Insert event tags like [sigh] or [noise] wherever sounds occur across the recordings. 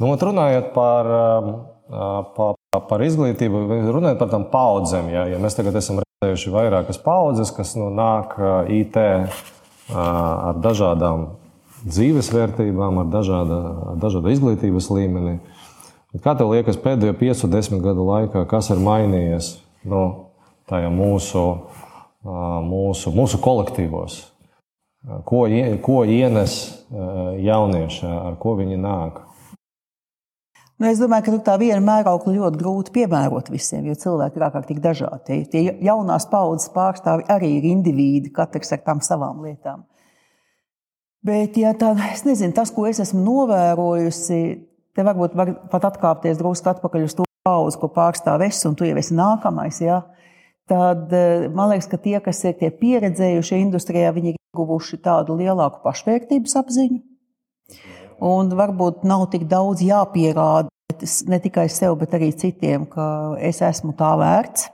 Nu, runājot par, par, par izglītību, runājot par tām paudzēm, ja, ja mēs tagad esam redzējuši vairākas paudzes, kas nu, nāk IT ar dažādām dzīves vērtībām, ar dažāda, dažādu izglītības līmeni. Kā tev liekas, pēdējo 5, 10 gadu laikā, kas ir mainījies nu, tajā mūsu, mūsu, mūsu kolektīvos? Ko, ko ienes jaunieši, ar ko viņi nāk? Nu, es domāju, ka tā viena mēraukla ļoti grūti piemērot visiem, jo cilvēki ir ārkārtīgi dažādi. Tie jaunās paudzes pārstāvi arī ir indivīdi, katrs ar tām savām lietām. Bet, ja tā, es nezinu, tas, ko es esmu novērojusi, te varbūt var pat atkāpties drusku atpakaļ uz to paudzi, ko pārstāv es, un tu jau esi nākamais. Ja? Tad man liekas, ka tie, kas ir tie pieredzējušie industrijā, viņi ir guvuši tādu lielāku pašvērtības apziņu. Un varbūt nav tik daudz jāpierāda ne tikai sev, bet arī citiem, ka es esmu tā vērts,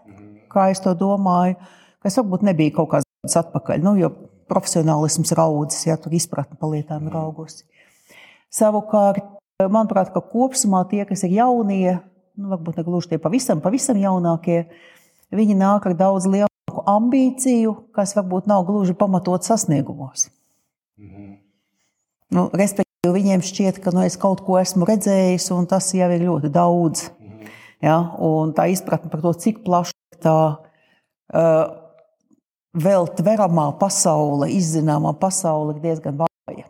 kā es to domāju. Kas varbūt nebija kaut kāds atpakaļ, nu, jo profesionālisms raudzes, ja tur izpratne par lietām ir augusi. Savukārt, manuprāt, ka kopumā tie, kas ir jaunie, nu, varbūt ne gluži tie pavisam, pavisam jaunākie, viņi nāk ar daudz lielāku ambīciju, kas varbūt nav gluži pamatot sasniegumos. Mhm. Nu, respektīvi, viņiem šķiet, ka nu, es kaut ko esmu redzējis, un tas jau ir ļoti daudz. Ja? Un tā izpratne par to, cik plaša tā uh, vēl tveramā pasaule, izzināmā pasaule, ir diezgan vāja.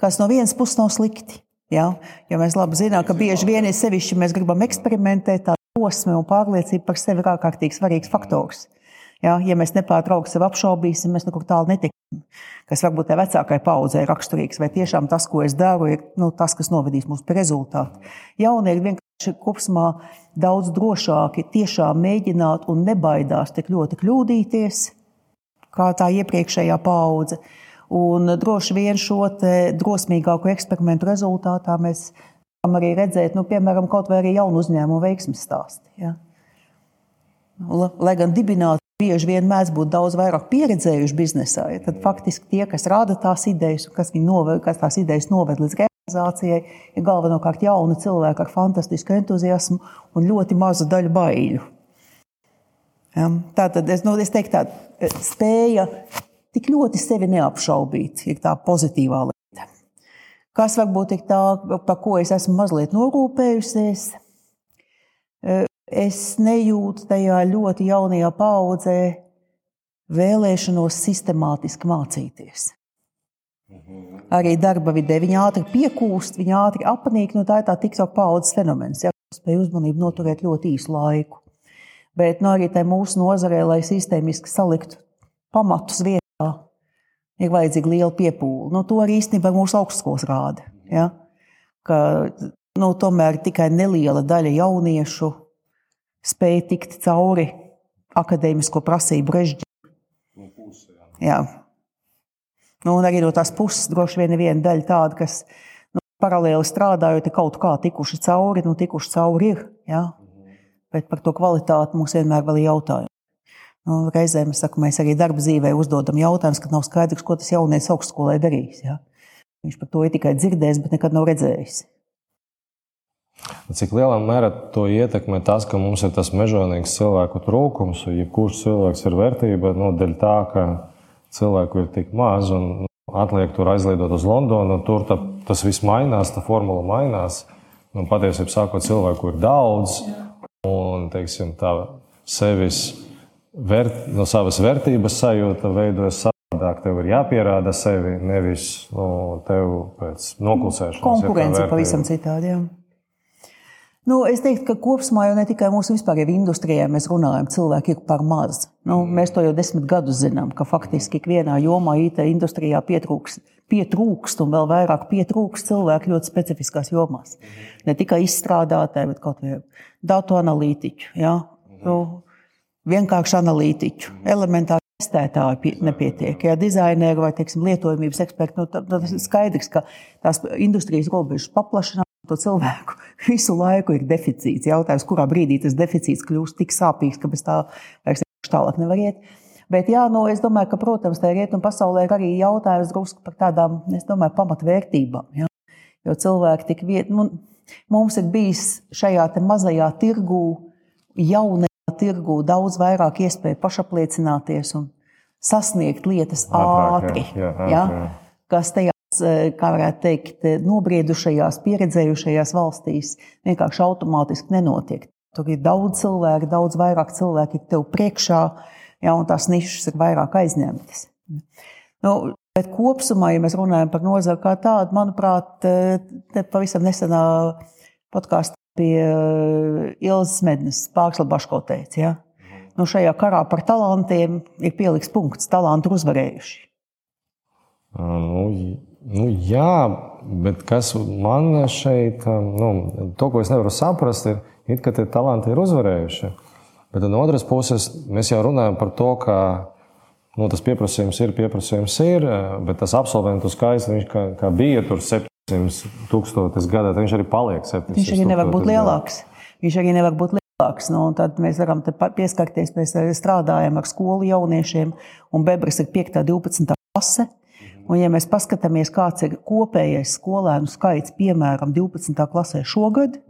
Kas no vienas puses nav slikti. Ja? Jo mēs labi zinām, ka bieži vien ir sevišķi mēs gribam eksperimentēt, tā drosme un pārliecība par sevi ir ārkārtīgi svarīgs faktors. Ja, ja mēs nepārtraukti sevi apšaubīsim, mēs nekur tālu netiksim. Kas varbūt tai vecākai paudzei ir raksturīgs, vai tiešām tas, ko es daru, ir nu, tas, kas novedīs mūs pie rezultātu. Jaunieši vienkārši kopumā daudz drošāki tiešām mēģināt un nebaidās tik ļoti kļūdīties, kā tā iepriekšējā paudze. Un droši vien šo drosmīgāko eksperimentu rezultātā mēs varam arī redzēt, nu, piemēram, kaut vai arī jaunu uzņēmumu veiksmes stāstu. Ja? Lai gan dibināt bieži vien mēdz būt daudz vairāk pieredzējuši biznesā. Ja, tad faktiski tie, kas rada tās idejas, kas, noved, kas tās idejas noved līdz realizācijai, ir galvenokārt jauni cilvēki ar fantastisku entuziasmu un ļoti mazu daļu baiļu. Ja, tā tad es, nu, es teiktu, tā spēja tik ļoti sevi neapšaubīt, ir tā pozitīvā lieta. Kas varbūt ir tā, par ko es esmu mazliet norūpējusies? Es nejūtu tajā ļoti jaunajā paudzē vēlēšanos sistemātiski mācīties. Arī darba vidē viņa ātri piekūst, viņa ātri apnīk. Nu, tā ir tā tiktok paudzes fenomens. Ja, spēj uzmanību noturēt ļoti īsu laiku. Bet nu, arī mūsu nozarē, lai sistēmiski saliktu pamatus vietā, ir vajadzīga liela piepūle. Nu, to arī īstenībā mūsu augstskolas rāda. Ja? Ka nu, tomēr tikai neliela daļa jauniešu spēja tikt cauri akadēmisko prasību režģiem. No puses, jā. jā. Nu, un arī no tās puses droši vien ir viena daļa tāda, kas nu, paralēli strādājot, kaut kā tikuši cauri, nu, tikuši cauri ir. Jā. Mhm. Bet par to kvalitāti mums vienmēr vēl ir jautājumi. Nu, reizēm saku, mēs arī darba dzīvē uzdodam jautājumus, kad nav skaidrs, ko tas jaunieks augstskolē darīs. Ja? Viņš par to ir tikai dzirdējis, bet nekad nav redzējis. Cik lielā mērā to ietekmē tas, ka mums ir tas mežonīgs cilvēku trūkums, un jebkurš cilvēks ir vērtība no nu, dēļ tā, ka cilvēku ir tik maz un nu, atliek tur aizlidot uz Londonu, un tur ta, tas viss mainās, tā formula mainās. Un patiesībā sākot cilvēku ir daudz, un teiksim, tā sevis, vērt, no savas vērtības sajūta veidojas savādāk. Tev ir jāpierāda sevi, nevis nu, tev pēc noklusēšanas. Konkurence pavisam citādi. Jā. Nu, es teiktu, ka kopumā jau ne tikai mūsu vispārējā industrijā mēs runājam, cilvēki ir par maz. Nu, mēs to jau desmit gadus zinām, ka faktiski ikvienā jomā, IT industrijā pietrūks, pietrūkst un vēl vairāk pietrūkst cilvēku ļoti specifiskās jomās. Ne tikai izstrādātāji, bet kaut vai datu analītiķu, ja? nu, vienkārši analītiķu, elementāri testētāji nepietiek. Ja dizaineri vai teiksim, lietojamības eksperti, nu, tas ir skaidrs, ka tās industrijas robežas paplašinās to cilvēku [laughs] visu laiku ir deficīts. Jautājums, kurā brīdī tas deficīts kļūst tik sāpīgs, ka bez tā vairs tālāk nevar iet. Bet, jā, nu, es domāju, ka, protams, tajā rietumu pasaulē ir arī jautājums drusku par tādām, es domāju, pamatvērtībām. Jā. Jo cilvēki tik viet, nu, mums ir bijis šajā mazajā tirgū, jaunajā tirgū daudz vairāk iespēju pašapliecināties un sasniegt lietas Ātrāk, ātri. jā, jā, ātri, jā. Kas tajās, eh, kā varētu teikt, nobriedušajās, pieredzējušajās valstīs vienkārši automātiski nenotiek. Tur ir daudz cilvēku, daudz vairāk cilvēku ir tev priekšā, ja, tās nišas ir vairāk aizņemtas. Nu, bet kopumā, ja mēs runājam par nozari kā tādu, manuprāt, eh, te pavisam nesenā podkāstā pie eh, Ilzas Mednes Pārsla Baško teica, ja? nu, šajā karā par talantiem ir pieliks punkts, talanti ir uzvarējuši. Nu, nu, jā, bet kas man šeit, nu, to, ko es nevaru saprast, ir, it, ka tie talanti ir uzvarējuši. Bet no otras puses, mēs jau runājam par to, ka nu, tas pieprasījums ir, pieprasījums ir, bet tas absolventu skaits, viņš kā, kā bija tur 700 tūkstotis gadā, tad viņš arī paliek 700. Viņš arī nevar būt tūkstotis gadā. lielāks. Viņš arī nevar būt lielāks. Nu, un tad mēs varam pieskarties. Mēs arī strādājam ar skolu jauniešiem, un Bebras ir 5. un 12. klase. Un, ja mēs paskatāmies, kāds ir kopējais skolēnu skaits, piemēram, 12. klasē šogad,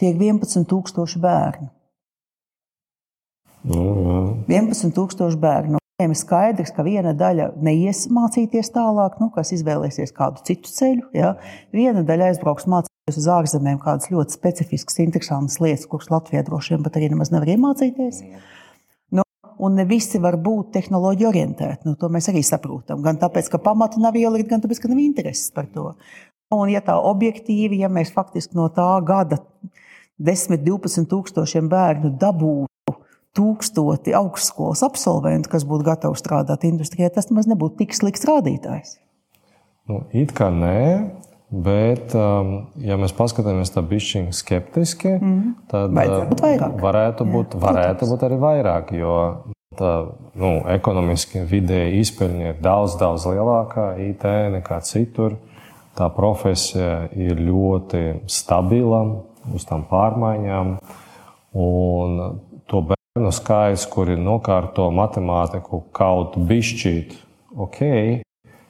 tie ir 11,000 bērni. Nu, jā. 11,000 bērnu. Viņiem ir skaidrs, ka viena daļa neies mācīties tālāk, nu, kas izvēlēsies kādu citu ceļu. Ja? Viena daļa aizbrauks mācīties uz ārzemēm, kādas ļoti specifiskas, interesantas lietas, kuras Latvijā droši vien pat arī nemaz nevar iemācīties. Nu, un ne visi var būt tehnoloģija orientēti. Nu, to mēs arī saprotam. Gan tāpēc, ka pamata nav ielikt, gan tāpēc, ka nav intereses par to. Un, ja tā objektīvi, ja mēs faktiski no tā gada 10, 12 tūkstošiem bērnu dabūtu tūkstoti augstskolas absolventu, kas būtu gatavi strādāt industrijā, tas nemaz nebūtu tik slikts rādītājs. Nu, it kā nē, bet, um, ja mēs paskatāmies tā bišķiņ skeptiski, mm. tad Vajadzētu būt vairāk. uh, varētu būt, varētu būt arī vairāk, jo tā nu, ekonomiski vidēji izpēļņa ir daudz, daudz lielākā IT nekā citur. Tā profesija ir ļoti stabila uz tām pārmaiņām. Un to bērnu skaits, kuri nokārto matemātiku kaut bišķīt, ok,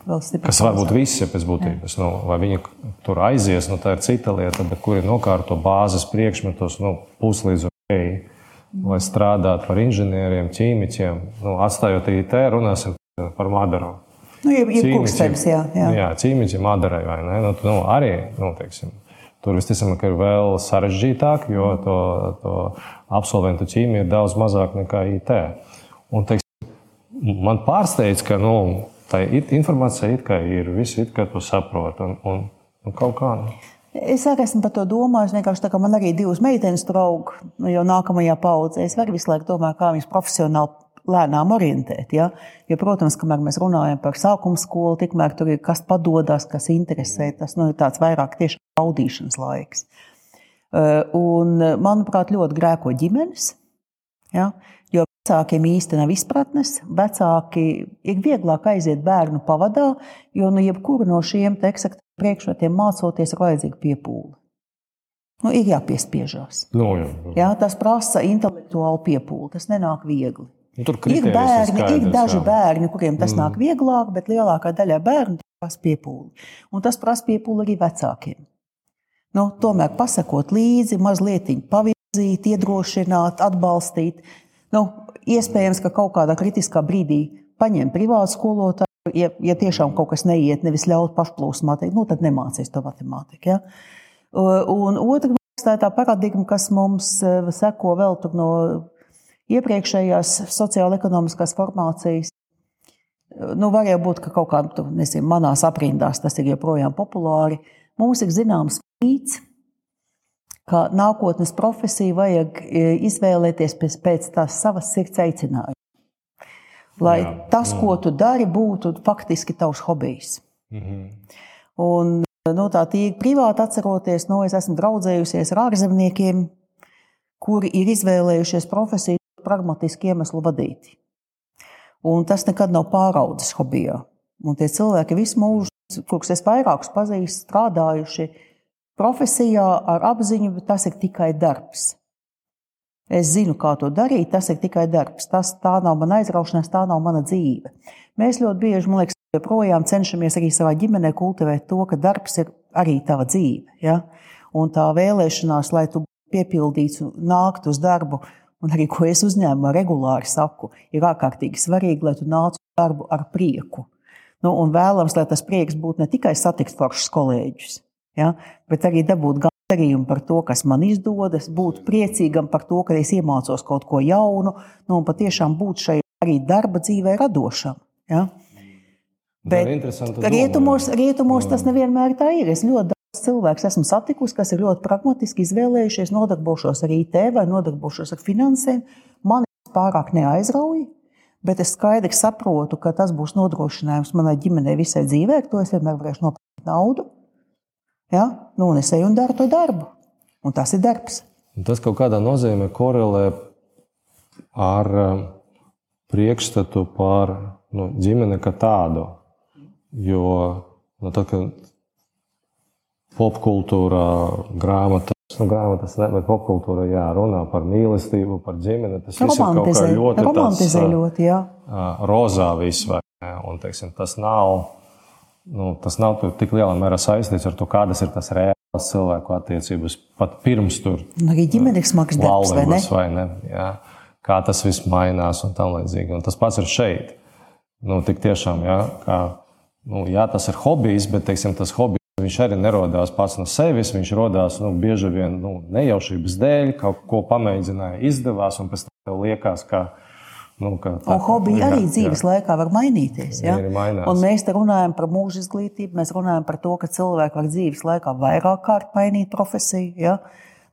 Vēl stipri Kas var būt visi ja pēc būtības. Nu, vai viņi tur aizies, nu, tā ir cita lieta, bet kuri nokārto bāzes priekšmetus, nu, puslīdz ok, lai strādātu par inženieriem, ķīmiķiem. Nu, atstājot IT, runāsim par Madaru. Nu, ir ir kukstenis, jā. jā. jā ķīmiķi Madarai vai ne? Nu, nu, arī, nu, teiksim, tur visticamāk ir vēl sarežģītāk, jo to, to absolventu ķīmija ir daudz mazāk nekā IT. Un, teiksim, man pārsteidz, ka nu, tā informācija it kā ir, visi it kā to saprot. Un, un, un kaut kā. Nu. Es arī esmu par to domājis. Vienkārši tā kā man arī divas meitenes draugi, nu, jau nākamajā paudzē, es arī visu laiku domāju, kā viņas profesionāli lēnām orientēt. Ja? Jo, protams, kamēr mēs runājam par sākuma skolu, tikmēr tur ir kas padodas, kas interesē. Tas nu, ir tāds vairāk tieši baudīšanas laiks. Un, manuprāt, ļoti grēko ģimenes. Ja? Jo vecākiem īstenībā nav izpratnes. Vecāki ir vieglāk aiziet bērnu pavadā, jo nu, jebkuru no šiem eksakta priekšmetiem mācoties ir vajadzīga piepūle. Nu, ir jāpiespiežās. Nu, jā. Ja? Tas prasa intelektuālu piepūli. Tas nenāk viegli. Nu, tur Ir, bērni, ir skaidrs, daži jā. bērni, kuriem tas mm. nāk vieglāk, bet lielākā daļa bērnu prasa piepūli. Un tas prasa piepūli arī vecākiem. Nu, tomēr pasakot līdzi, mazliet pavirzīt, iedrošināt, atbalstīt. Nu, iespējams, ka kaut kādā kritiskā brīdī paņem privātu skolotāju, ja, ja tiešām kaut kas neiet, nevis ļaut pašplūsmā, teikt, nu, tad nemācīs to matemātiku. Ja? Un otra tā ir tā paradigma, kas mums eh, seko vēl no iepriekšējās sociālo-ekonomiskās formācijas. Nu, var jau būt, ka kaut kā tur, nezinu, manās aprindās tas ir joprojām populāri. Mums ir zināms mīts, ka nākotnes profesiju vajag e, izvēlēties pēc, pēc tās savas sirds aicinājuma. Lai Jā, tas, ko tu dari, būtu faktiski tavs hobijs. Mhm. Un, nu, tā tīri privāti atceroties, nu, es esmu draudzējusies ar ārzemniekiem, kuri ir izvēlējušies profesiju pragmatiski iemeslu vadīti. Un tas nekad nav pāraudzis hobijā. Un tie cilvēki visu mūžu, kurus es vairākus pazīstu, strādājuši profesijā ar apziņu, ka tas ir tikai darbs. Es zinu, kā to darīt, tas ir tikai darbs. Tas, tā nav mana aizraušanās, tā nav mana dzīve. Mēs ļoti bieži, man liekas, joprojām cenšamies arī savā ģimenē kultivēt to, ka darbs ir arī tava dzīve. Ja? Un tā vēlēšanās, lai tu piepildītu, nāktu uz darbu, un arī ko es uzņēmumā regulāri saku, ir ārkārtīgi svarīgi, lai tu nāc uz darbu ar prieku. Nu, un vēlams, lai tas prieks būtu ne tikai satikt foršus kolēģus, ja? bet arī dabūt gandarījumu par to, kas man izdodas, būt priecīgam par to, ka es iemācos kaut ko jaunu, nu, un patiešām būt šai arī darba dzīvē radošam. Ja? Bet rietumos, rietumos tas nevienmēr tā ir. Es ļoti daudz cilvēku esmu satikusi, kas ir ļoti pragmatiski izvēlējušies nodarbošos ar IT vai nodarbošos ar finansēm. Man pārāk neaizrauja, bet es skaidri saprotu, ka tas būs nodrošinājums manai ģimenei visai dzīvē, to es vienmēr varēšu nopelnīt naudu. Ja? Nu, un es eju un daru to darbu. Un tas ir darbs. Tas kaut kādā nozīmē korelē ar um, priekšstatu par nu, ģimeni kā tādu. Jo nu, tā, popkultūrā, grāmatā, nu, grāmatas bet popkultūra jā, runā par mīlestību, par ģimeni. Tas ir kaut kā ļoti, romantizē tāds, ļoti, jā. rozā viss, vai ne? Un, teiksim, tas nav, nu, tas nav tik lielā mērā saistīts ar to, kādas ir tas reāls cilvēku attiecības pat pirms tur. Arī ģimenes smags darbs, vai ne? Vai ne? Jā. Kā tas viss mainās un tam līdzīgi. Un tas pats ir šeit. Nu, tik tiešām, jā, kā, nu, jā, tas ir hobijs, bet teiksim, tas hobijs Viņš arī nerodās pats no sevis. Viņš radās nu, bieži vien nu, nejaušības dēļ, kaut ko pamēģināja, izdevās, un pēc tam tev liekas, ka. Nu, un hobiji arī jā, dzīves jā. laikā var mainīties. Ja? Mēs te runājam par mūža izglītību, mēs runājam par to, ka cilvēki var dzīves laikā vairāk kārt mainīt profesiju. Ja?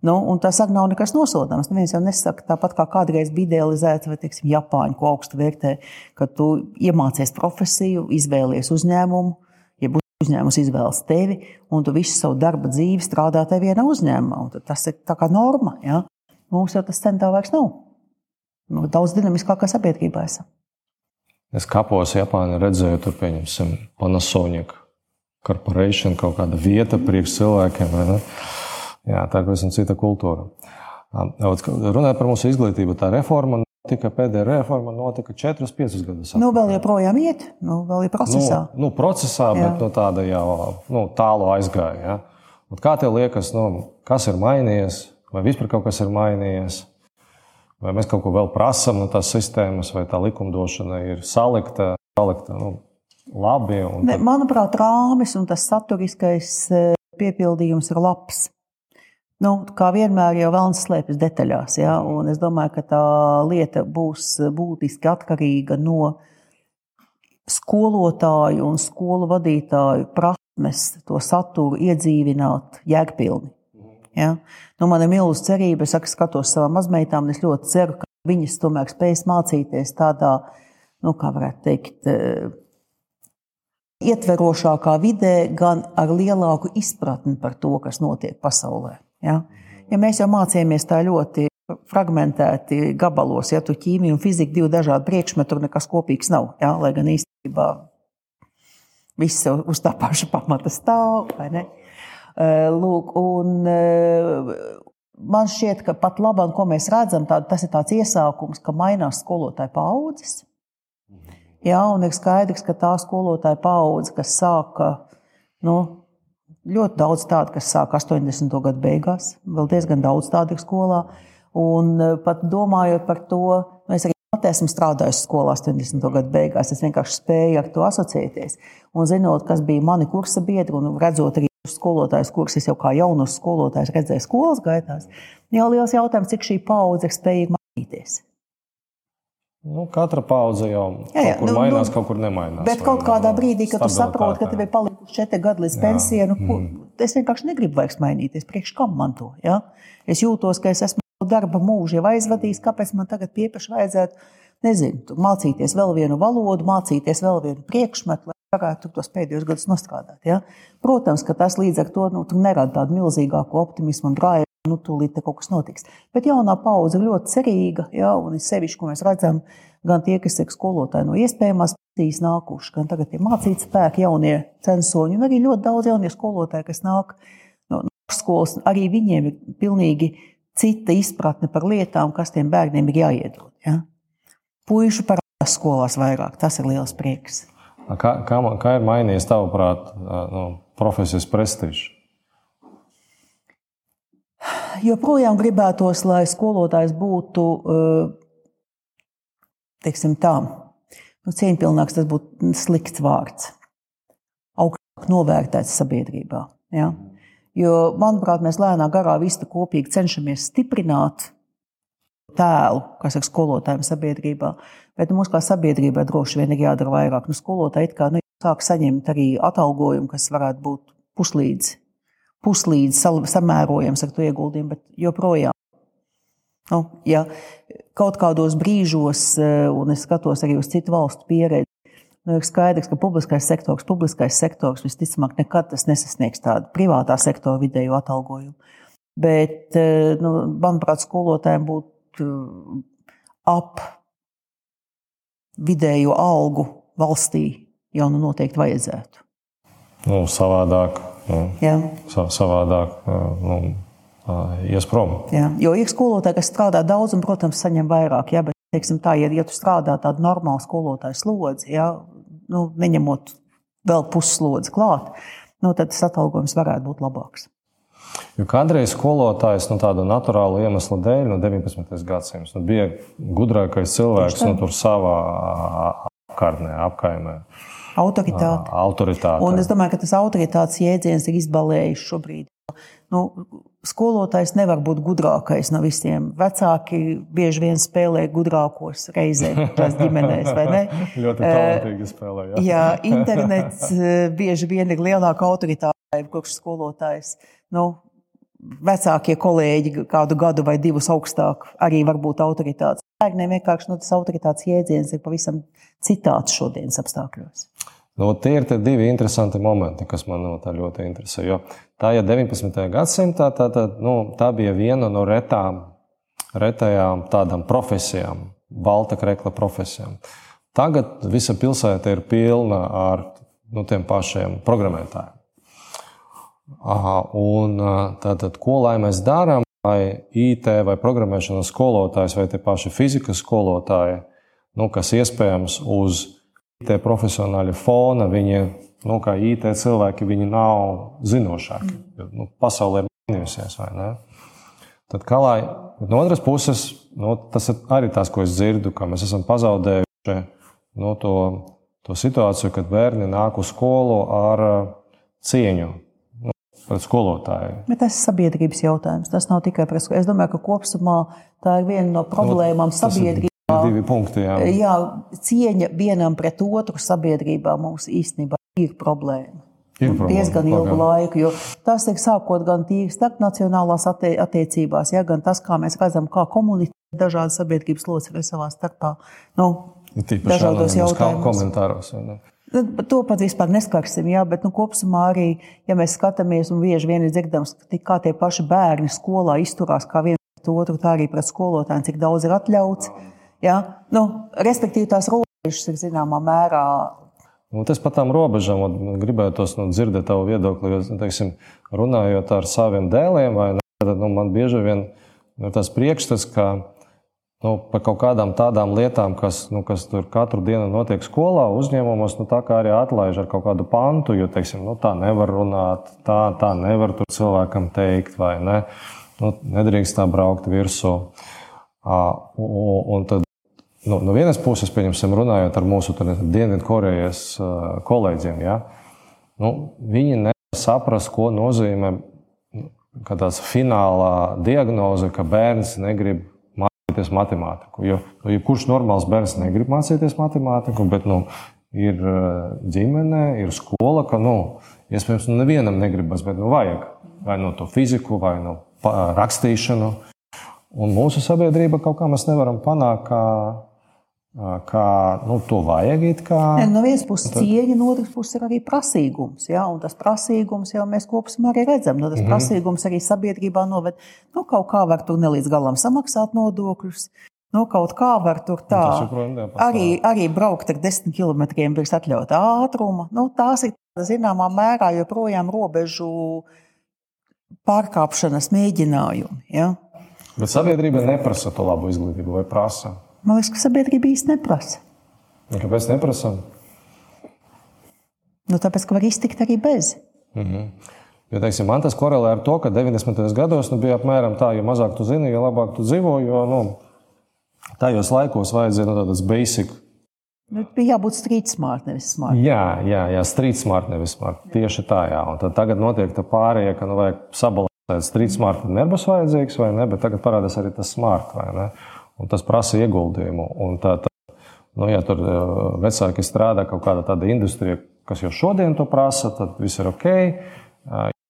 Nu, tas arī nav nekas nosodāms. Neviens jau nesaka, tāpat kā kādreiz bija idealizēta, vai teiksim, Japāņu, ko augstu vērtē, ka tu iemācies profesiju, izvēlies uzņēmumu, uzņēmums izvēlas tevi, un tu visu savu darba dzīvi strādā tajā vienā uzņēmumā. Tas ir tā kā norma. Ja? Mums jau tas centā vairs nav. Nu, daudz dinamiskākā sabiedrībā esam. Es kapos Japānā redzēju, tur pieņemsim Panasonic Corporation, kaut kāda vieta priekš cilvēkiem. Jā, tā ir pavisam cita kultūra. Runājot par mūsu izglītību, tā reforma Tika pēdējā reforma notika 4-5 gadus. Nu, vēl joprojām iet, nu, vēl ir procesā. Nu, nu procesā, Jā. bet nu, tāda jau nu, tālu aizgāja. Ja? Un kā tev liekas, nu, kas ir mainījies, vai vispār kaut kas ir mainījies? Vai mēs kaut ko vēl prasām no tās sistēmas, vai tā likumdošana ir salikta, salikta nu, labi? Ne, tad... Manuprāt, rāmis un tas saturiskais eh, piepildījums ir labs. Nu, kā vienmēr, jau vēlams slēpjas detaļās. Ja? Un es domāju, ka tā lieta būs būtiski atkarīga no skolotāju un skolu vadītāju prasmes to saturu iedzīvināt jēgpilni. Ja? Nu, man ir milzīga cerība, es skatos savām mazmeitām, un es ļoti ceru, ka viņas tomēr spēs mācīties tādā, nu, kā varētu teikt, ietverošākā vidē, gan ar lielāku izpratni par to, kas notiek pasaulē. Ja? ja mēs jau mācījāmies tā ļoti fragmentēti gabalos, ja tu ķīmija un fizika divi dažādi priekšmeti, tur nekas kopīgs nav. Ja? Lai gan īstenībā viss uz tā paša pamata stāv. Lūk, un man šķiet, ka pat labāk, ko mēs redzam, tā, tas ir tāds iesākums, ka mainās skolotāju paudzes. Jā, un ir skaidrs, ka tā skolotāja paudze, kas sāka nu, Ļoti daudz tādu, kas sāk 80. gadu beigās, vēl diezgan daudz tādu ir skolā. Un e, pat domājot par to, nu, es arī esmu strādājis skolā 80. gadu beigās, es vienkārši spēju ar to asociēties. Un zinot, kas bija mani kursa biedri, un redzot arī skolotājus, kurus es jau kā jaunos skolotājus redzēju skolas gaitās, jau liels jautājums, cik šī paudze ir spējīga mainīties. Nu, katra paudze jau jā, jā, kaut kur nu, mainās, nu, kaut kur nemainās. Bet kaut kādā brīdī, kad tu saproti, ka tev ir palikuši četri gadi līdz pensijai, nu, mm. es vienkārši negribu vairs mainīties. Priekš kam man to? Ja? Es jūtos, ka es esmu darba mūžu jau aizvadījis, kāpēc man tagad piepaši vajadzētu, nezinu, mācīties vēl vienu valodu, mācīties vēl vienu priekšmetu, lai varētu tos pēdējos gadus nostrādāt. Ja? Protams, ka tas līdz ar to nu, nerada tādu milzīgāku optimismu un drāju nu, tūlīt kaut kas notiks. Bet jaunā paudze ir ļoti cerīga, ja, un ir sevišķi, ko mēs redzam, gan tie, kas ir skolotāji no iespējamās pasīs nākuši, gan tagad ir mācīt spēki, jaunie censoņi, un arī ļoti daudz jaunie skolotāji, kas nāk no, no skolas. Arī viņiem ir pilnīgi cita izpratne par lietām, kas tiem bērniem ir jāiedod. Ja. Puiši parādās skolās vairāk, tas ir liels prieks. Kā, kā, kā ir mainījies tavuprāt nu, profesijas prestižs? Joprojām gribētos, lai skolotājs būtu teiksim, tā, nu, cieņpilnāks, tas būtu slikts vārds. Augstāk novērtēts sabiedrībā. Ja? Jo, manuprāt, mēs lēnā garā visu kopīgi cenšamies stiprināt tēlu, kas ir skolotājiem sabiedrībā. Bet nu, mums kā sabiedrībai droši vien ir jādara vairāk. Nu, skolotāji kā, nu, sāk saņemt arī atalgojumu, kas varētu būt puslīdz, puslīdz samērojams ar to ieguldījumu, bet joprojām. Nu, ja kaut kādos brīžos, eh, un es skatos arī uz citu valstu pieredzi, Nu, ir skaidrs, ka publiskais sektors, publiskais sektors visticamāk nekad nesasniegs tādu privātā sektora vidēju atalgojumu. Bet, eh, nu, manuprāt, skolotājiem būtu eh, ap vidējo algu valstī jau nu noteikti vajadzētu. Nu, savādāk. Nu, Jā. savādāk. Nu, ies prom. Jā, jo ir skolotāji, kas strādā daudz un, protams, saņem vairāk. Jā, bet, teiksim, tā, ja, ja tu strādā tādu normālu skolotāju slodzi, jā, nu, neņemot vēl puslodzi klāt, nu, tad tas atalgojums varētu būt labāks. Jo kādreiz skolotājs nu, tādu naturālu iemeslu dēļ, no 19. gadsimta, nu, bija gudrākais cilvēks nu, savā apkārtnē, apkaimē. Autoritāte. autoritāte. Un es domāju, ka tas autoritātes jēdziens ir izbalējis šobrīd. Nu, skolotājs nevar būt gudrākais no visiem. Vecāki bieži vien spēlē gudrākos reizē šajās ģimenēs, vai ne? [laughs] Ļoti talantīgi spēlē. Jā, jā internets bieži vien ir lielāka autoritāte, kurš skolotājs. Nu, vecākie kolēģi kādu gadu vai divus augstāk arī var būt autoritātes. Bērniem vienkārši nu, tas autoritātes jēdziens ir pavisam citāds šodienas apstākļos. Nu, tie ir divi interesanti momenti, kas man no tā ļoti interesē. Jo tā ir ja 19. gadsimta, tā, tā, nu, tā bija viena no retām, retajām tādām profesijām, balta krekla profesijām. Tagad visa pilsēta ir pilna ar nu, tiem pašiem programmētājiem. Un tātad, ko lai mēs darām, vai IT vai programmēšanas skolotājs vai tie paši fizikas skolotāji, nu, kas iespējams uz IT profesionāļu fona, viņi, nu, kā IT cilvēki, viņi nav zinošāki. Jo, nu, pasaulē ir mainījusies, vai ne? Tad, kā lai, no otras puses, nu, tas ir arī tas, ko es dzirdu, ka mēs esam pazaudējuši nu, to, to situāciju, kad bērni nāk uz skolu ar cieņu pret skolotāju. Bet tas ir sabiedrības jautājums. Tas nav tikai par skolu. Es domāju, ka kopumā tā ir viena no problēmām nu, sabiedrībā divi punkti. Jā. jā, cieņa vienam pret otru sabiedrībā mums īstenībā ir problēma. Ir problēma, diezgan ilgu laiku, jo tas ir sākot gan tīri starp nacionālās attie attiecībās, ja, gan tas, kā mēs redzam, kā komunicē dažādas sabiedrības locekļi savā starpā. Nu, dažādos jautājumos. Komentāros. Ne? Nu, to pat vispār neskarsim, jā, bet nu, kopumā arī, ja mēs skatāmies, un bieži vien ir dzirdams, kā tie paši bērni skolā izturās kā viens pret otru, tā arī pret skolotājiem, cik daudz ir atļauts. Jā? Nu, respektīvi, tās robežas ir zināmā mērā. Nu, tas par tām robežām gribētu nu, dzirdēt tavu viedokli. Jo, teiksim, runājot ar saviem dēliem, ne, tad, nu, man bieži vien ir tas priekšstats, ka nu, par kaut kādām tādām lietām, kas, nu, kas tur katru dienu notiek skolā, uzņēmumos, nu, tā kā arī atlaiž ar kaut kādu pantu, jo teiksim, nu, tā nevar runāt, tā, tā nevar tur cilvēkam teikt, vai ne. Nu, nedrīkst tā braukt virsū. Un tad nu, no vienas puses, pieņemsim, runājot ar mūsu Dienvidkorejas kolēģiem, ja, nu, viņi nevar saprast, ko nozīmē tāds finālā diagnoze, ka bērns negrib mācīties matemātiku. Jo, jo kurš normāls bērns negrib mācīties matemātiku, bet nu, ir ģimene, ir skola, ka nu, iespējams, nu, nevienam negribas, bet nu, vajag vai no nu to fiziku, vai no nu, rakstīšanu. Un mūsu sabiedrība kaut kā mēs nevaram panākt, ka kā nu, to vajag. Kā... Ne, no vienas puses tad... cieņa, no otras puses ir arī prasīgums. Ja? Un tas prasīgums jau mēs kopumā arī redzam. Nu, tas mm -hmm. prasīgums arī sabiedrībā noved. Nu, kaut kā var tur nelīdz galam samaksāt nodokļus. Nu, kaut kā var tur tā arī, arī braukt ar desmit kilometriem virs atļautā ātruma. Nu, tās ir zināmā mērā joprojām robežu pārkāpšanas mēģinājumi. Ja? Bet sabiedrība neprasa to labu izglītību vai prasa? Man liekas, ka sabiedrība īsti neprasa. Ja, kāpēc neprasa? Nu, tāpēc, ka var iztikt arī bez. Mm -hmm. Jo, teiksim, man tas korelē ar to, ka 90. gados nu, bija apmēram tā, jo mazāk tu zini, jo labāk tu dzīvo. Jo nu, tajos laikos vajadzēja nu, tādas basic. Nu, bija jābūt street smart, nevis smart. Jā, jā, jā street smart, nevis smart. Tieši tā, jā. Un tad tagad notiek tā pārējie, ka nu, vajag sabalansēt street smart, tad nebūs vajadzīgs vai ne, bet tagad parādās arī tas smart vai ne. Un tas prasa ieguldījumu. Un tā, tā, nu, ja tur vecāki strādā kaut kādā tāda industrijā, kas jau šodien to prasa, tad viss ir ok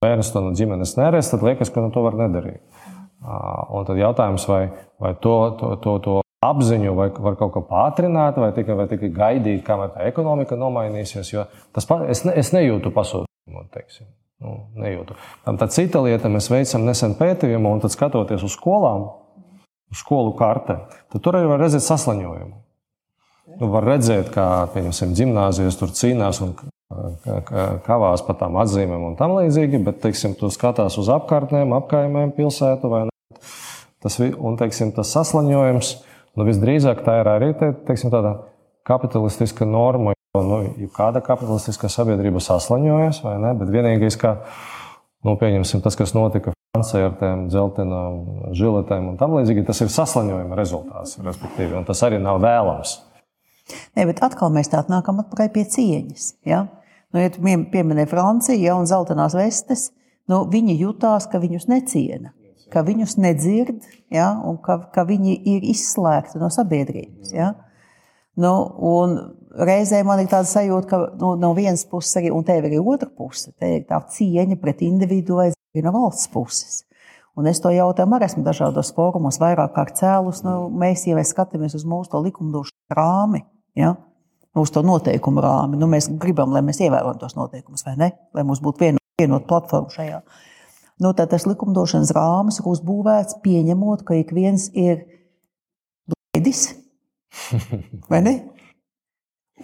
bērns to no ģimenes neredz, tad liekas, ka nu, to var nedarīt. Un tad jautājums, vai, vai to, to, to, to apziņu vai var kaut ko pātrināt, vai tikai, vai tikai gaidīt, kamēr tā ekonomika nomainīsies. Jo tas, es, ne, es nejūtu pasūtījumu. Teiksim. Nu, nejūtu. Tā cita lieta, mēs veicam nesen pētījumu, un tad skatoties uz skolām, skolu karte, tad tur arī var redzēt saslaņojumu. Nu, var redzēt, kā gimnāzijas tur cīnās un kavās par tām atzīmēm un tam līdzīgi, bet, teiksim, tu skatās uz apkārtnēm, apkaimēm, pilsētu vai ne. Tas, un, teiksim, tas saslaņojums, nu, visdrīzāk tā ir arī te, teiksim, tāda kapitalistiska norma. Nu, kāda kapitalistiskā sabiedrība saslaņojas, vai ne? Bet vienīgais, kā nu, tas, kas notika Tām dzeltenām žiletēm un tam līdzīgi, tas ir saslaņojuma rezultāts, respektīvi, un tas arī nav vēlams. Nē, bet atkal mēs tā nākam atpakaļ pie cieņas. Ja? Nu, ja tu pieminēji Franciju ja, un zeltainās vestes, nu, viņi jutās, ka viņus neciena, ka viņus nedzird ja, un ka, ka viņi ir izslēgti no sabiedrības. Ja? Nu, Reizē man ir tāda sajūta, ka nu, no vienas puses arī, un te ir arī otra puse, te ir tā cieņa pret individu vai no valsts puses. Un es to jautājumu arī esmu dažādos fórumos vairāk kārt cēlus. Nu, mēs, ja mēs skatāmies uz mūsu likumdošanas rāmi, ja, uz to noteikumu rāmi. Nu, mēs gribam, lai mēs ievērojam tos noteikumus, vai ne? Lai mums būtu vienota vienot platforma šajā. Nu, tad tas likumdošanas rāmis ir uzbūvēts pieņemot, ka ik viens ir blēdis, [laughs] vai ne?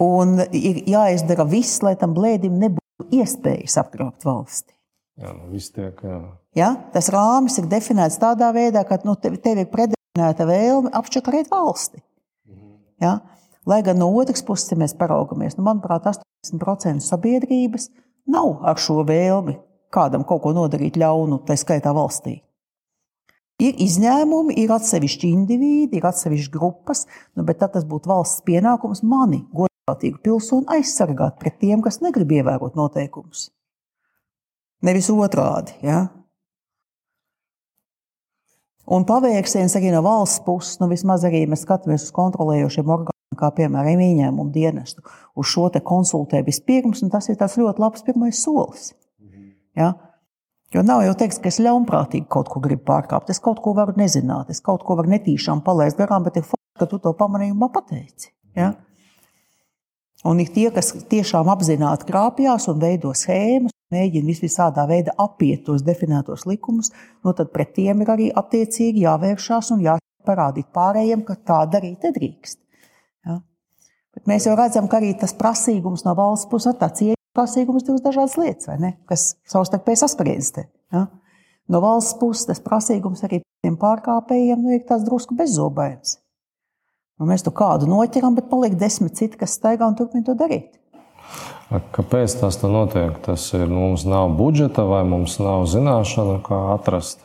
Un ir jāizdara viss, lai tam blēdim nebūtu iespējas apgrābt valsti. Jā, nu, tiek, jā. Ja? Tas rāmis ir definēts tādā veidā, ka nu, tev, tev ir predefinēta vēlme apčakarēt valsti. Mhm. Ja? Lai gan no otras puses, ja mēs paraugamies, nu, manuprāt, 80% sabiedrības nav ar šo vēlmi kādam kaut ko nodarīt ļaunu, tā skaitā valstī. Ir izņēmumi, ir atsevišķi indivīdi, ir atsevišķas grupas, nu, bet tas būtu valsts pienākums mani, godprātīgu pilsoni, aizsargāt pret tiem, kas negrib ievērot noteikumus. Nevis otrādi. Ja? Un pavērsiens arī no valsts puses, nu vismaz arī mēs skatāmies uz kontrolējošiem orgāniem kā piemēram ieņēmumu dienestu, uz šo konsultē vispirms, un tas ir tas ļoti labs pirmais solis. Ja? Jo nav jau teiks, ka es ļaunprātīgi kaut ko gribu pārkāpt. Es kaut ko varu nezināt, es kaut ko varu netīšām palaist garām, bet ir fakts, ka tu to pamanījumā pateici. Ja? Un ir tie, kas tiešām apzināti krāpjas un veido schēmas, mēģina visvisādā veidā apiet tos definētos likumus, no nu tad pret tiem ir arī attiecīgi jāvēršās un jāparādīt pārējiem, ka tā darīt nedrīkst. Bet mēs jau redzam, ka arī tas prasīgums no valsts puses, tā cieņa prasīgums, divas dažādas lietas, ne, kas savstarpēji saspriedzte. Ja? No valsts puses tas prasīgums arī tiem pārkāpējiem nu, ir tāds drusku bezzobains. Nu, mēs to kādu noķeram, bet paliek desmit citi, kas staigā un turpina to darīt. Kāpēc tas tā notiek? Tas ir mums nav budžeta vai mums nav zināšana, kā atrast?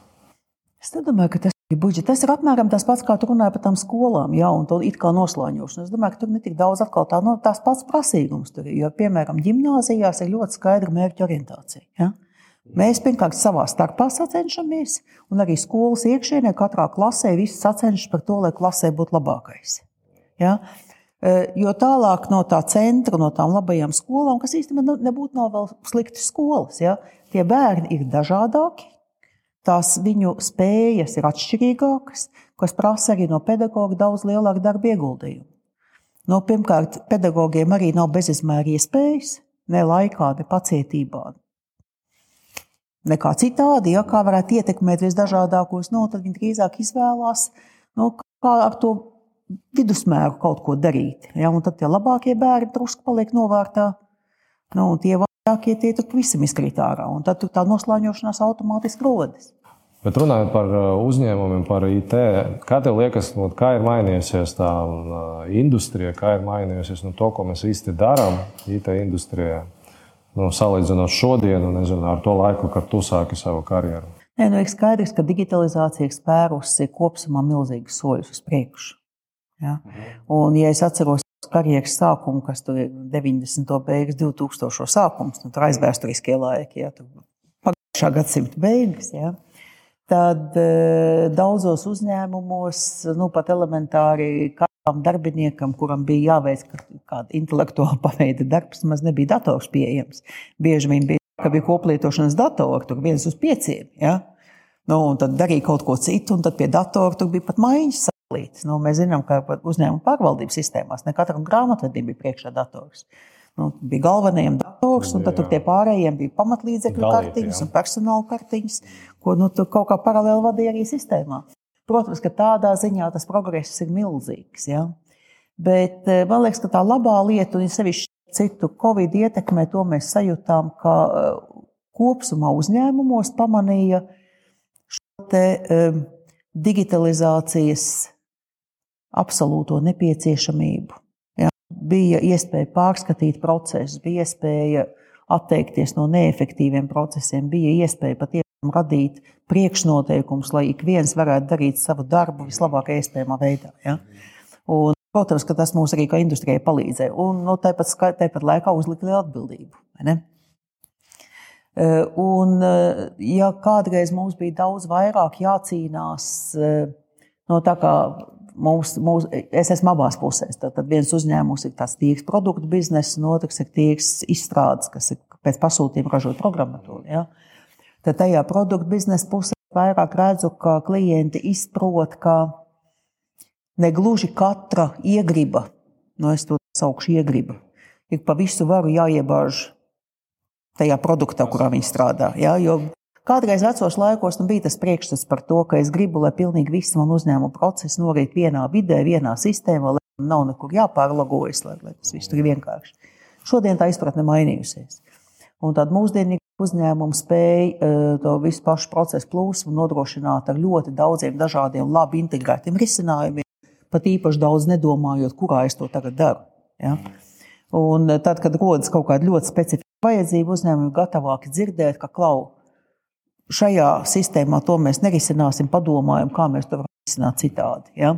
Es domāju, ka tas Budžets. Tas ir apmēram tas pats, kā tu runāji par tām skolām, jau un to it kā noslāņošanu. Es domāju, ka tur netik daudz atkal tā, no, tās pats prasīgums. Tur, jo, piemēram, gimnāzijās ir ļoti skaidra mērķa orientācija. Ja? Mēs pirmkārt savā starpā sacenšamies, un arī skolas iekšienē katrā klasē viss sacenšas par to, lai klasē būtu labākais. Ja? E, jo tālāk no tā centra, no tām labajām skolām, kas īstenībā nebūtu nav vēl sliktas skolas, ja? tie bērni ir dažādāki, tās viņu spējas ir atšķirīgākas, kas prasa arī no pedagoga daudz lielāku darbu ieguldījumu. No, nu, pirmkārt, pedagogiem arī nav bezizmēra iespējas, ne laikā, ne pacietībā. Nekā citādi, ja kā varētu ietekmēt visdažādākos, no, nu, tad viņi drīzāk izvēlās, no, nu, kā ar to vidusmēru kaut ko darīt. Ja, un tad tie labākie bērni drusku paliek novārtā, no, un tie vājākie tie tur pavisam izkrīt ārā. Un tad tā noslāņošanās automātiski rodas. Bet runājot par uh, uzņēmumiem, par IT, kā tev liekas, nu, kā ir mainījusies tā uh, industrija, kā ir mainījusies nu, to, ko mēs īsti darām IT industrijā? nu, salīdzinot šodienu, nezinu, ar to laiku, kad tu sāki savu karjeru? Nē, nu, ir skaidrs, ka digitalizācija ir spērusi kopumā milzīgus soļus uz priekšu. Ja? Un, ja es atceros karjeras sākumu, kas tur ir 90. beigas, 2000. sākums, nu, tur aizvēsturiskie laiki, ja? pagājušā gadsimta beigas. Ja? Tad e, daudzos uzņēmumos, nu, pat elementāri kādam darbiniekam, kuram bija jāveic kāda intelektuāla [laughs] paveida darbs, maz nebija dators pieejams. Bieži vien bija, ka bija koplietošanas datori, tur viens uz pieciem. Ja? Nu, tad darīja kaut ko citu, un tad pie datora tur bija pat maiņas satelīts. Nu, mēs zinām, ka uzņēmuma pārvaldības sistēmās ne katram grāmatvedim bija priekšā dators. Nu, bija galvenajiem dators, un tad tie pārējiem bija pamatlīdzekļu kartiņas un personāla kartiņas, ko nu, kaut kā paralēli vadīja arī sistēmā. Protams, ka tādā ziņā tas progress ir milzīgs. Ja? Bet eh, man liekas, ka tā labā lieta, un sevišķi citu covid ietekmē, to mēs sajūtām, ka eh, kopumā uzņēmumos pamanīja šo te, um, digitalizācijas absolūto nepieciešamību bija iespēja pārskatīt procesus, bija iespēja atteikties no neefektīviem procesiem, bija iespēja patiešām radīt priekšnoteikumus, lai ik viens varētu darīt savu darbu vislabākajā iespējamā veidā. Ja? Un, protams, ka tas mums arī kā industrijai palīdzēja. Un nu, tāpat, tāpat laikā uzlika lielu atbildību. E, un, e, ja kādreiz mums bija daudz vairāk jācīnās e, no tā kā mūs, mūs, es esmu abās pusēs. Tad, tad viens uzņēmums ir tāds tīrs produktu bizness, un otrs ir tīrs izstrādes, kas ir pēc pasūtījuma ražot programmatūru. Ja? Tad tajā produktu biznesa pusē vairāk redzu, ka klienti izprot, ka negluži katra iegriba, no nu es to saukšu iegriba, ir pa visu varu jāiebāž tajā produktā, kurā viņi strādā. Ja? Jo Kādreiz vecos laikos nu, bija tas priekšstats par to, ka es gribu, lai pilnīgi visi man uzņēmuma procesi norit vienā vidē, vienā sistēmā, lai nav nekur jāpārlagojas, lai, lai tas viss tur ir vienkārši. Šodien tā izpratne mainījusies. Un tad mūsdienīgi uzņēmumi spēja uh, to visu pašu procesu plūsmu nodrošināt ar ļoti daudziem dažādiem, labi integrētiem risinājumiem, pat īpaši daudz nedomājot, kurā es to tagad daru. Ja? Un tad, kad rodas kaut kāda ļoti specifiska vajadzība, uzņēmumi ir gatavāki dzirdēt, ka klau, šajā sistēmā to mēs nerisināsim, padomājam, kā mēs to varam risināt citādi. Ja?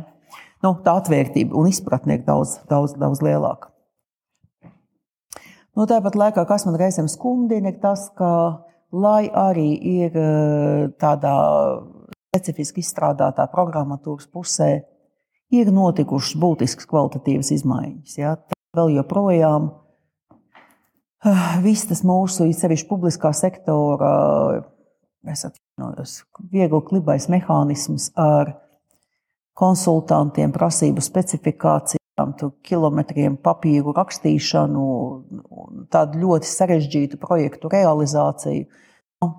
Nu, tā atvērtība un izpratne ir daudz, daudz, daudz lielāka. Nu, tāpat laikā, kas man reizēm skumdina, ir tas, ka, lai arī ir eh, tādā specifiski izstrādātā programmatūras pusē, ir notikušas būtiskas kvalitatīvas izmaiņas. Ja? Tā vēl joprojām eh, viss tas mūsu, sevišķi publiskā sektora es atvainojos, viegli klibais mehānisms ar konsultantiem, prasību specifikācijām, kilometriem papīru rakstīšanu, tādu ļoti sarežģītu projektu realizāciju. Nu,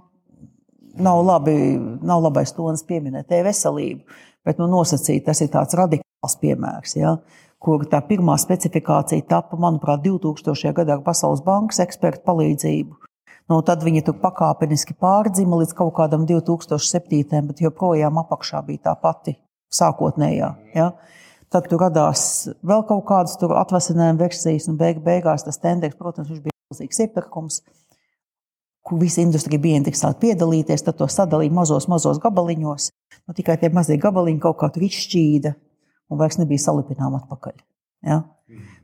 nav, labi, nav labais tonis pieminēt e-veselību, bet nu, nosacīt, tas ir tāds radikāls piemērs. Ja? kur tā pirmā specifikācija tapa, manuprāt, 2000. gadā ar Pasaules bankas ekspertu palīdzību. Nu, tad viņi tur pakāpeniski pārdzima līdz kaut kādam 2007. bet joprojām apakšā bija tā pati sākotnējā. Ja? Tad tur radās vēl kaut kādas atvasinājuma versijas, un beig, beigās tas tenders, protams, bija milzīgs iepirkums, kur visa industrija bija interesēta piedalīties. Tad to sadalīja mazos, mazos gabaliņos. Nu, tikai tie mazie gabaliņi kaut kā tur izšķīda un vairs nebija salipināma atpakaļ. Ja?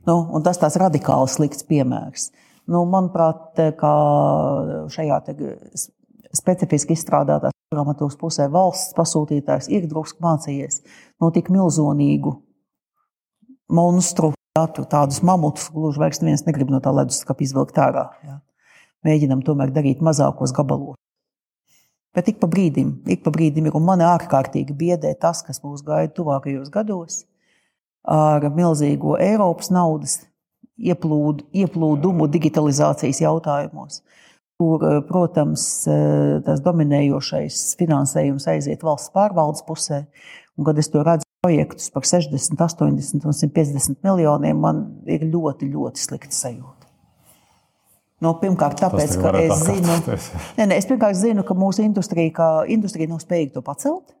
Nu, tas tāds radikāls slikts piemērs. Nu, manuprāt, šajā specifiski izstrādātās programmatūras pusē valsts pasūtītājs ir drusku mācījies no tik milzīgu monstru, jā, tādus mamutus, gluži vairs neviens negrib no tā leduskapa izvilkt ārā. Jā. Mēģinam tomēr darīt mazākos gabalos. Bet ik pa brīdim, ik pa brīdim ir un man ārkārtīgi biedē tas, kas mūs gaida tuvākajos gados ar milzīgo Eiropas naudas ieplūd, ieplūdumu digitalizācijas jautājumos, kur, eh, protams, eh, tas dominējošais finansējums aiziet valsts pārvaldes pusē. Un, kad es to redzu projektus par 60, 80 un 150 miljoniem, man ir ļoti, ļoti slikta sajūta. No, pirmkārt, tāpēc, ka es zinu, ne, ne, es pirmkārt zinu, ka mūsu industrija, industrija nav spējīga to pacelt.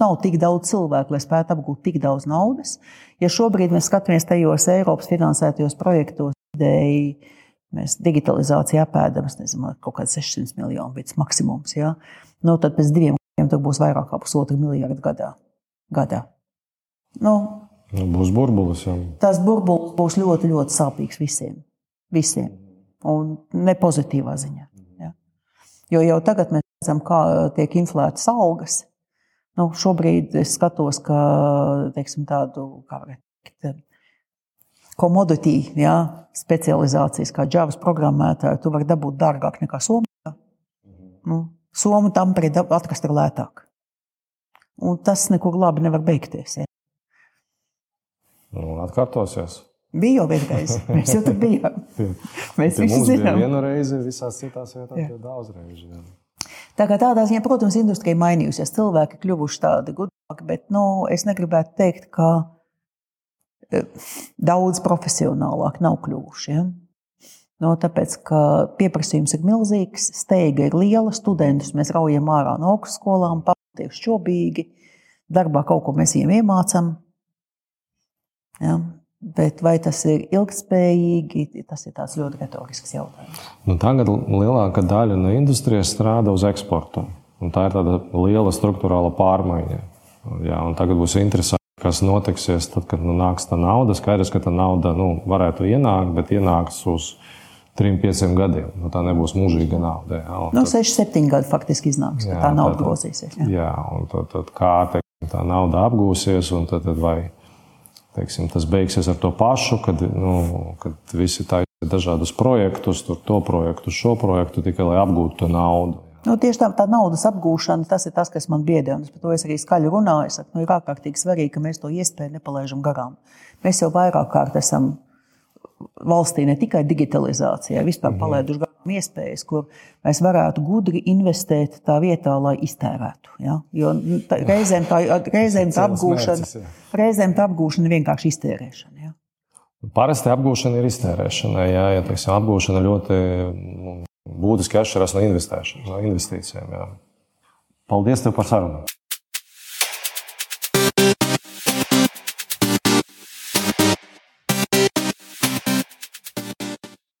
Nav tik daudz cilvēku, lai spētu apgūt tik daudz naudas. Ja šobrīd mēs skatāmies tajos Eiropas finansētajos projektos, vidēji Mēs digitalizācijā apēdam, nezinu, kaut kāds 600 miljonu līdz maksimums. Ja? Nu, tad pēc diviem gadiem tur būs vairāk kā pusotra miljarda gadā. gadā. Nu, Nu, būs burbulis. Jau. tas burbulis būs ļoti, ļoti sāpīgs visiem. visiem. Un ne pozitīvā ziņā. Ja? Jo jau tagad mēs redzam, kā tiek inflētas algas. Nu, šobrīd es skatos, ka teiksim, tādu kā var teikt, komoditī, ja, specializācijas, kā Java programmētāju, tu vari dabūt dārgāk nekā Somijā. Nu, Somu tam pret atrast ir lētāk. Un tas nekur labi nevar beigties. Ja. Nu, atkārtosies. Bija jau vienreiz. [laughs] Mēs jau tur bijām. Mēs visi zinām. viena reize, visās citās vietās daudz reižu. jā. Tā kā tādā ziņā, protams, industrija mainījusies. Cilvēki kļuvuši tādi gudrāki, bet nu, es negribētu teikt, ka eh, daudz profesionālāk nav kļuvuši. Ja? No, tāpēc, ka pieprasījums ir milzīgs, steiga ir liela, studentus mēs raujam ārā no augstskolām, pārtiek šķobīgi, darbā kaut ko mēs viņiem iemācām. Ja? Bet vai tas ir ilgspējīgi, tas ir ļoti retorisks jautājums. Nu, tagad lielākā daļa no industrijas strādā uz eksportu. Un tā ir tāda liela struktūrāla pārmaiņa. Jā, tagad būs interesanti, kas notiksies tad, kad nu, nāks tā nauda. Skaidrs, ka tā nauda nu, varētu ienākt, bet ienāks uz 3-5 gadiem. Nu, tā nebūs mūžīga nauda. Jā, No tad- 6, 7 gadi faktiski iznāks, ka Jā, tā nauda grozīsies. Jā. Jā, un tad, tad kā teiksim, tā nauda apgūsies, un tad, tad vai teiksim, tas beigsies ar to pašu, kad, nu, kad visi tā dažādus projektus, tur to projektu, šo projektu, tikai lai apgūtu to naudu. Nu, tieši tā, tā naudas apgūšana, tas ir tas, kas man biedē. es Par to es arī skaļi runāju. Es saku, nu, ir ārkārtīgi svarīgi, ka mēs to iespēju nepalaidām garām. Mēs jau vairāk kārt esam valstī ne tikai digitalizācijā, vispār palaiduši garām iespējas, kur mēs varētu gudri investēt tā vietā, lai iztērētu. Ja? Jo tā, reizēm tā, reizēm tā apgūšana, mērķis, jā. reizēm tā apgūšana vienkārši iztērēšana. Ja? Parasti apgūšana ir iztērēšana. Jā, ja teiksim, apgūšana ļoti nu, būtiski atšķiras no no investīcijām. Jā. Paldies par sarunu!